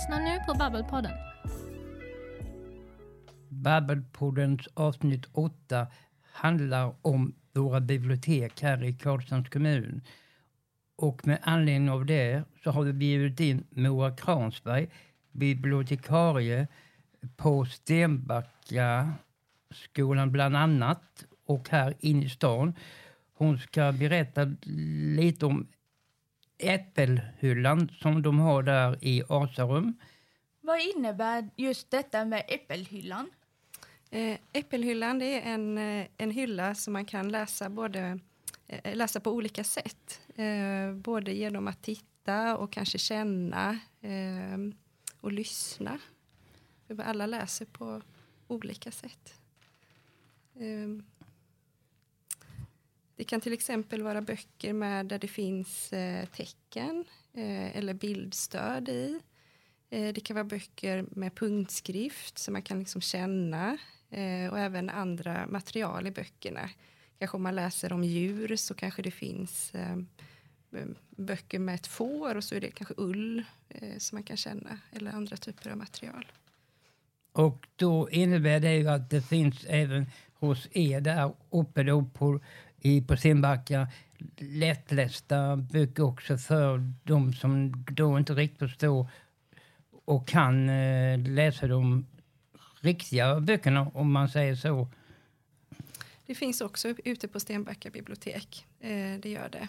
Lyssna lyssnar nu på Babbelpodden. Babbelpoddens avsnitt 8 handlar om våra bibliotek här i Karlshamns kommun. Och med anledning av det så har vi bjudit in Moa Kransberg, bibliotekarie på Stenbacka skolan bland annat och här inne i stan. Hon ska berätta lite om äppelhyllan som de har där i Asarum. Vad innebär just detta med äppelhyllan? Eh, äppelhyllan det är en, eh, en hylla som man kan läsa, både, eh, läsa på olika sätt. Eh, både genom att titta och kanske känna eh, och lyssna. Alla läser på olika sätt. Det kan till exempel vara böcker med där det finns eh, tecken eh, eller bildstöd i. Eh, det kan vara böcker med punktskrift som man kan liksom känna eh, och även andra material i böckerna. Kanske om man läser om djur så kanske det finns eh, böcker med ett får och så är det kanske ull eh, som man kan känna eller andra typer av material. Och då innebär det ju att det finns även hos er där uppe då på, i, på Simbacka lättlästa böcker också för de som då inte riktigt förstår och kan eh, läsa de riktiga böckerna om man säger så. Det finns också ute på Stenbacka bibliotek. Eh, det gör det.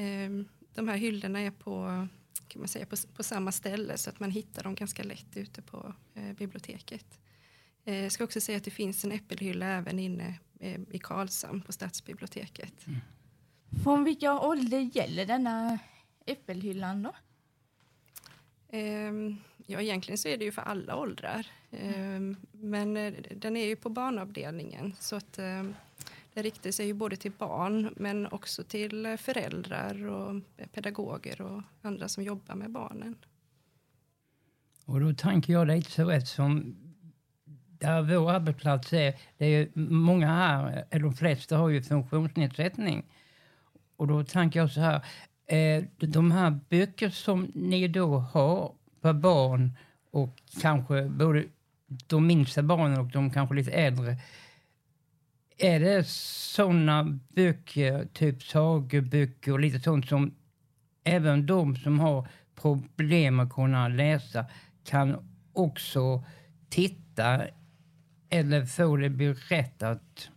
Eh, de här hyllorna är på, kan man säga, på, på, samma ställe så att man hittar dem ganska lätt ute på eh, biblioteket. Eh, jag ska också säga att det finns en äppelhylla även inne i Karlshamn på stadsbiblioteket. Mm. Från vilka ålder gäller denna äppelhyllan då? Ehm, ja, egentligen så är det ju för alla åldrar. Mm. Men eh, den är ju på barnavdelningen så att ehm, det riktar sig ju både till barn men också till föräldrar och pedagoger och andra som jobbar med barnen. Och då tänker jag lite så eftersom där vår arbetsplats är, det är många här, eller de flesta har ju funktionsnedsättning. Och då tänker jag så här, Eh, de här böcker som ni då har för barn och kanske både de minsta barnen och de kanske lite äldre. Är det sådana böcker, typ sageböcker och lite sånt som även de som har problem att kunna läsa kan också titta eller få det berättat?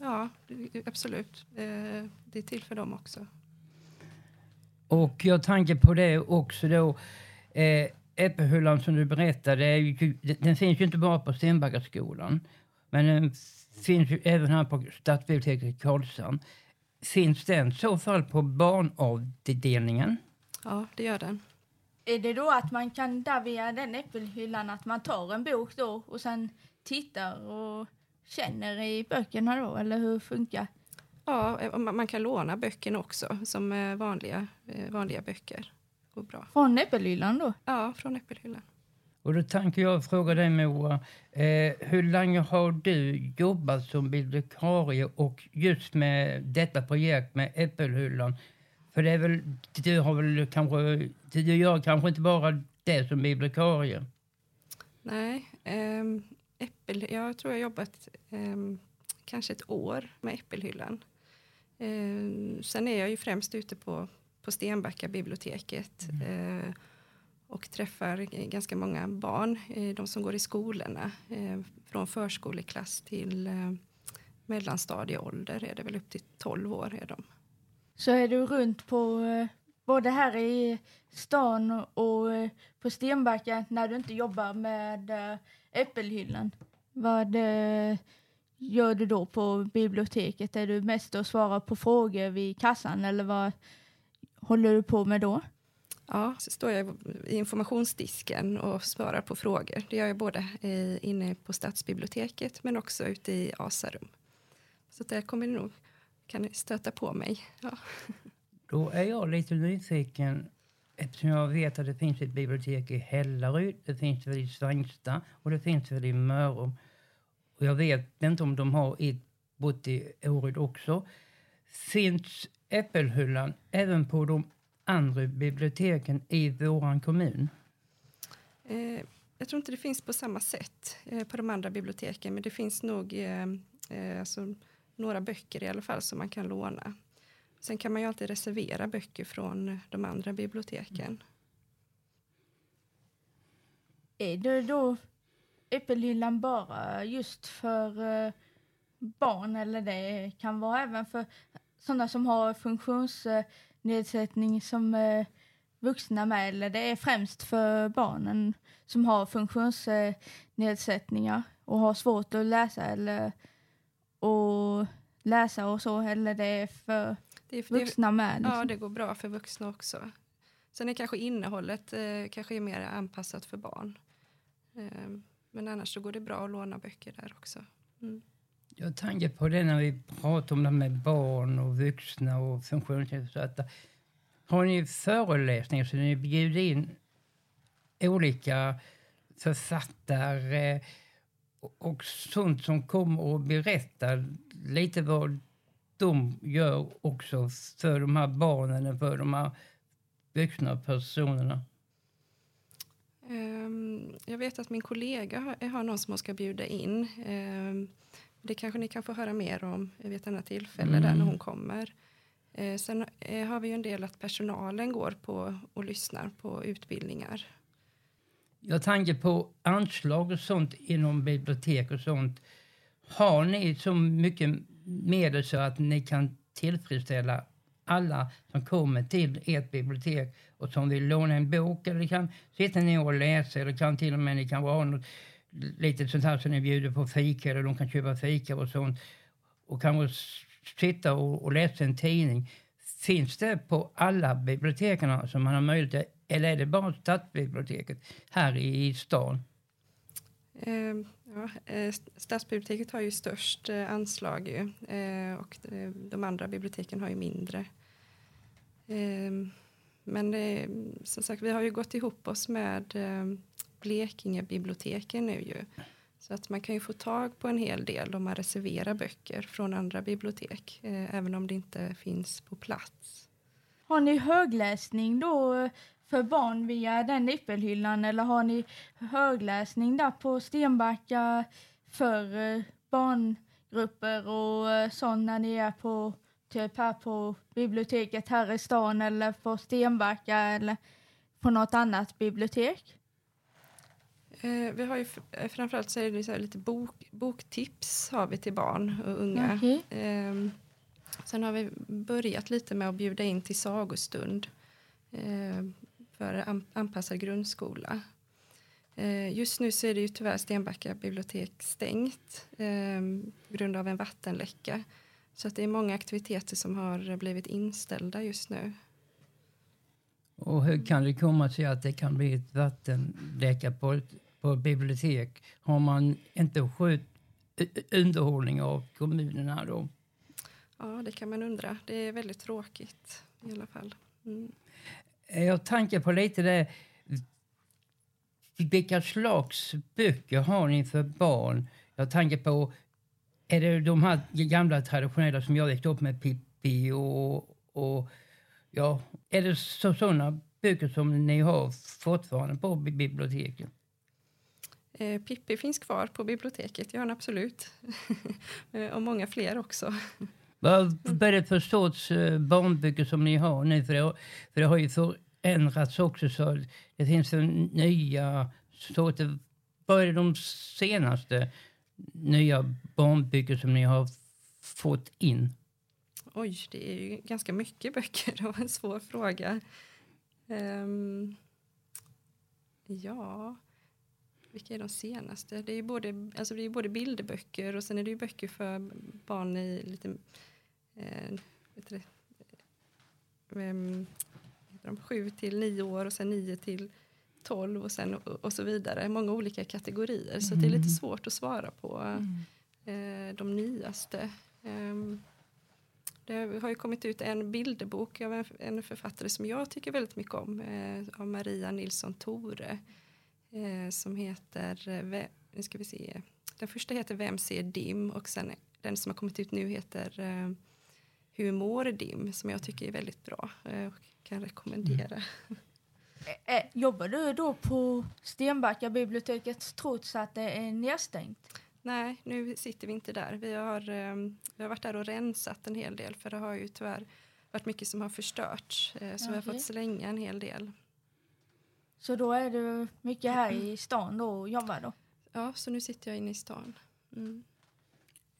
Ja, absolut. Eh, det är till för dem också. Och jag tänker på det också då. Eh, Äppelhyllan som du berättade, är ju, den finns ju inte bara på Stenbackaskolan. Men den finns ju även här på stadsbiblioteket i Karlshamn. Finns den i så fall på barnavdelningen? Ja, det gör den. Är det då att man kan där via den äppelhyllan att man tar en bok då och sen tittar och känner i böckerna då, eller hur funkar? Ja, eh, man kan låna böckerna också som eh, vanliga, eh, vanliga böcker. Går bra. Från Äppelhyllan då? Ja, från Äppelhyllan. Och då tänker jag fråga dig Moa, eh, hur länge har du jobbat som bibliotekarie och just med detta projekt med Äppelhyllan? För det är väl, du har väl kanske, du gör kanske inte bara det som bibliotekarie? Nej, eh, äppel, jag tror jag har jobbat eh, kanske ett år med Äppelhyllan. Eh, sen är jag ju främst ute på, på Stenbacka biblioteket mm. eh, och träffar ganska många barn, eh, de som går i skolorna. Eh, från förskoleklass till eh, mellanstadieålder är det väl upp till 12 år är de. Så är du runt på eh, både här i stan och på Stenbacka när du inte jobbar med Äppelhyllan? Vad gör du då på biblioteket? Är du mest och svarar på frågor vid kassan eller vad håller du på med då? Ja, så står jag i informationsdisken och svarar på frågor. Det gör jag både inne på stadsbiblioteket men också ute i Asarum. Så där kommer ni nog kan stöta på mig. Ja. Då är jag lite nyfiken eftersom jag vet att det finns ett bibliotek i Hällaryd, det finns väl i Svängsta och det finns väl i Mörrum. Och jag vet inte om de har ett bott i Åryd också. Finns Äppelhyllan även på de andra biblioteken i vår kommun? Eh, jag tror inte det finns på samma sätt eh, på de andra biblioteken men det finns nog eh, eh, alltså, några böcker i alla fall som man kan låna. Sen kan man ju alltid reservera böcker från de andra biblioteken. Är det då Äppelhyllan bara just för eh, barn eller det kan vara även för sådana som har funktionsnedsättning som eh, vuxna med eller det är främst för barnen som har funktionsnedsättningar och har svårt att läsa eller och läsa och så eller det är för det är, vuxna med. Liksom. ja, det går bra för vuxna också. Sen är kanske innehållet eh, kanske är mer anpassat för barn. Eh, men annars så går det bra att låna böcker där också. Mm. Jag tänker på det när vi pratar om det med barn och vuxna och funktionsnedsatta. Har ni föreläsningar så ni bjuder in olika författare och sånt som kommer och berättar lite vad de gör också för de här barnen och för de här vuxna personerna? Um, jag vet att min kollega har, har någon som hon ska bjuda in. Um, det kanske ni kan få höra mer om vid ett annat tillfälle mm. där när hon kommer. Uh, sen uh, har vi ju en del att personalen går på och lyssnar på utbildningar. Jag tänker på anslag och sånt inom bibliotek och sånt. Har ni så mycket medel så att ni kan tillfredsställa alla som kommer till ert bibliotek och som vill låna en bok eller kan sitta ner och läsa eller kan till och med ni kan ha något litet sånt här som ni bjuder på fika eller de kan köpa fika och sånt och kanske sitta och, och läsa en tidning. Finns det på alla biblioteken som man har möjlighet eller är det bara stadsbiblioteket här i stan? Ehm, eh, ja, stadsbiblioteket har ju störst eh, anslag ju, eh, och eh, de andra biblioteken har ju mindre. Ehm, men det, som sagt, vi har ju gått ihop oss med eh, Blekingebiblioteken nu ju. Så att man kan ju få tag på en hel del om man reserverar böcker från andra bibliotek, eh, även om det inte finns på plats. Har ni högläsning då för barn via den nippelhyllan eller har ni högläsning där på Stenbacka för eh, barngrupper och eh, sånt när ni är på typ här på biblioteket här i stan eller på Stenbacka eller på något annat bibliotek? Eh, vi har ju eh, framförallt så är det så lite bok, boktips har vi till barn och unga. Okay. Eh, sen har vi börjat lite med att bjuda in till sagostund eh, för an, anpassad grundskola. Eh, just nu så är det ju tyvärr Stenbacka bibliotek stängt eh, på grund av en vattenläcka. Så att det är många aktiviteter som har blivit inställda just nu. Och hur kan det komma sig att det kan bli ett vattenläcka på ett, på ett bibliotek? Har man inte skött underhållning av kommunerna då? Ja, det kan man undra. Det är väldigt tråkigt i alla fall. Mm. Jag tänker på lite det. Vilka slags böcker har ni för barn? Jag tänker på är det de här gamla traditionella som jag växte upp med, Pippi och, och ja, är det så, sådana böcker som ni har fortfarande på biblioteket? Eh, Pippi finns kvar på biblioteket, ja absolut. Eh, och många fler också. Vad är det för sorts eh, barnböcker som ni har nu? För det, har, för det har ju förändrats också. Så det finns nya sorter. Vad är de senaste nya barnböcker som ni har fått in? Oj, det är ju ganska mycket böcker. Det var en svår fråga. Um, ja, vilka är de senaste? Det är ju både, alltså det är både bilderböcker och sen är det ju böcker för barn i lite eh, vet de, sju till nio år och sen nio till 12 och, sen, och, så vidare. Många olika kategorier. Mm. Så det är lite mm. svårt att svara på mm. eh, de nyaste. Um, det har ju kommit ut en bilderbok av en, en författare som jag tycker väldigt mycket om. Eh, av Maria Nilsson Tore. Eh, som heter, eh, nu ska vi se. Den första heter Vem ser dim? Och sen den som har kommit ut nu heter eh, Hur mår dim? Som jag tycker är väldigt bra. och kan rekommendera. Mm. Ä- ä, jobbar du då på Stenbacka biblioteket trots att det är nedstängt? Nej, nu sitter vi inte där. Vi har, eh, vi har varit där och rensat en hel del för det har ju tyvärr varit mycket som har förstörts. Eh, så vi har fått slänga en hel del. Så då är du mycket här i stan då och jobbar då? Ja, så nu sitter jag inne i stan. Mm.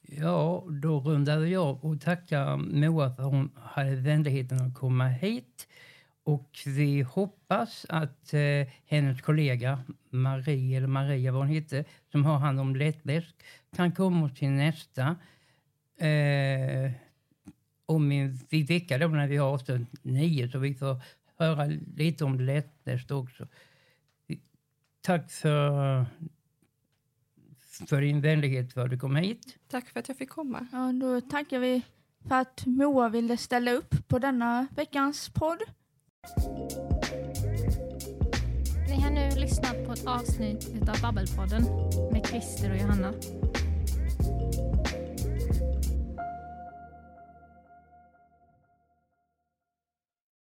Ja, då rundade jag och tackar Moa för hon hade vänligheten att komma hit. Och vi hoppas att eh, hennes kollega Marie, eller Maria vad hon hette, som har hand om lättläsk, kan komma till nästa eh, om en vecka då när vi har avsnitt nio så vi får höra lite om lättläst också. Tack för, för din vänlighet för att du kom hit. Tack för att jag fick komma. Ja, då tackar vi för att Moa ville ställa upp på denna veckans podd. Ni har nu lyssnat på ett avsnitt av Babbelpodden med Christer och Johanna.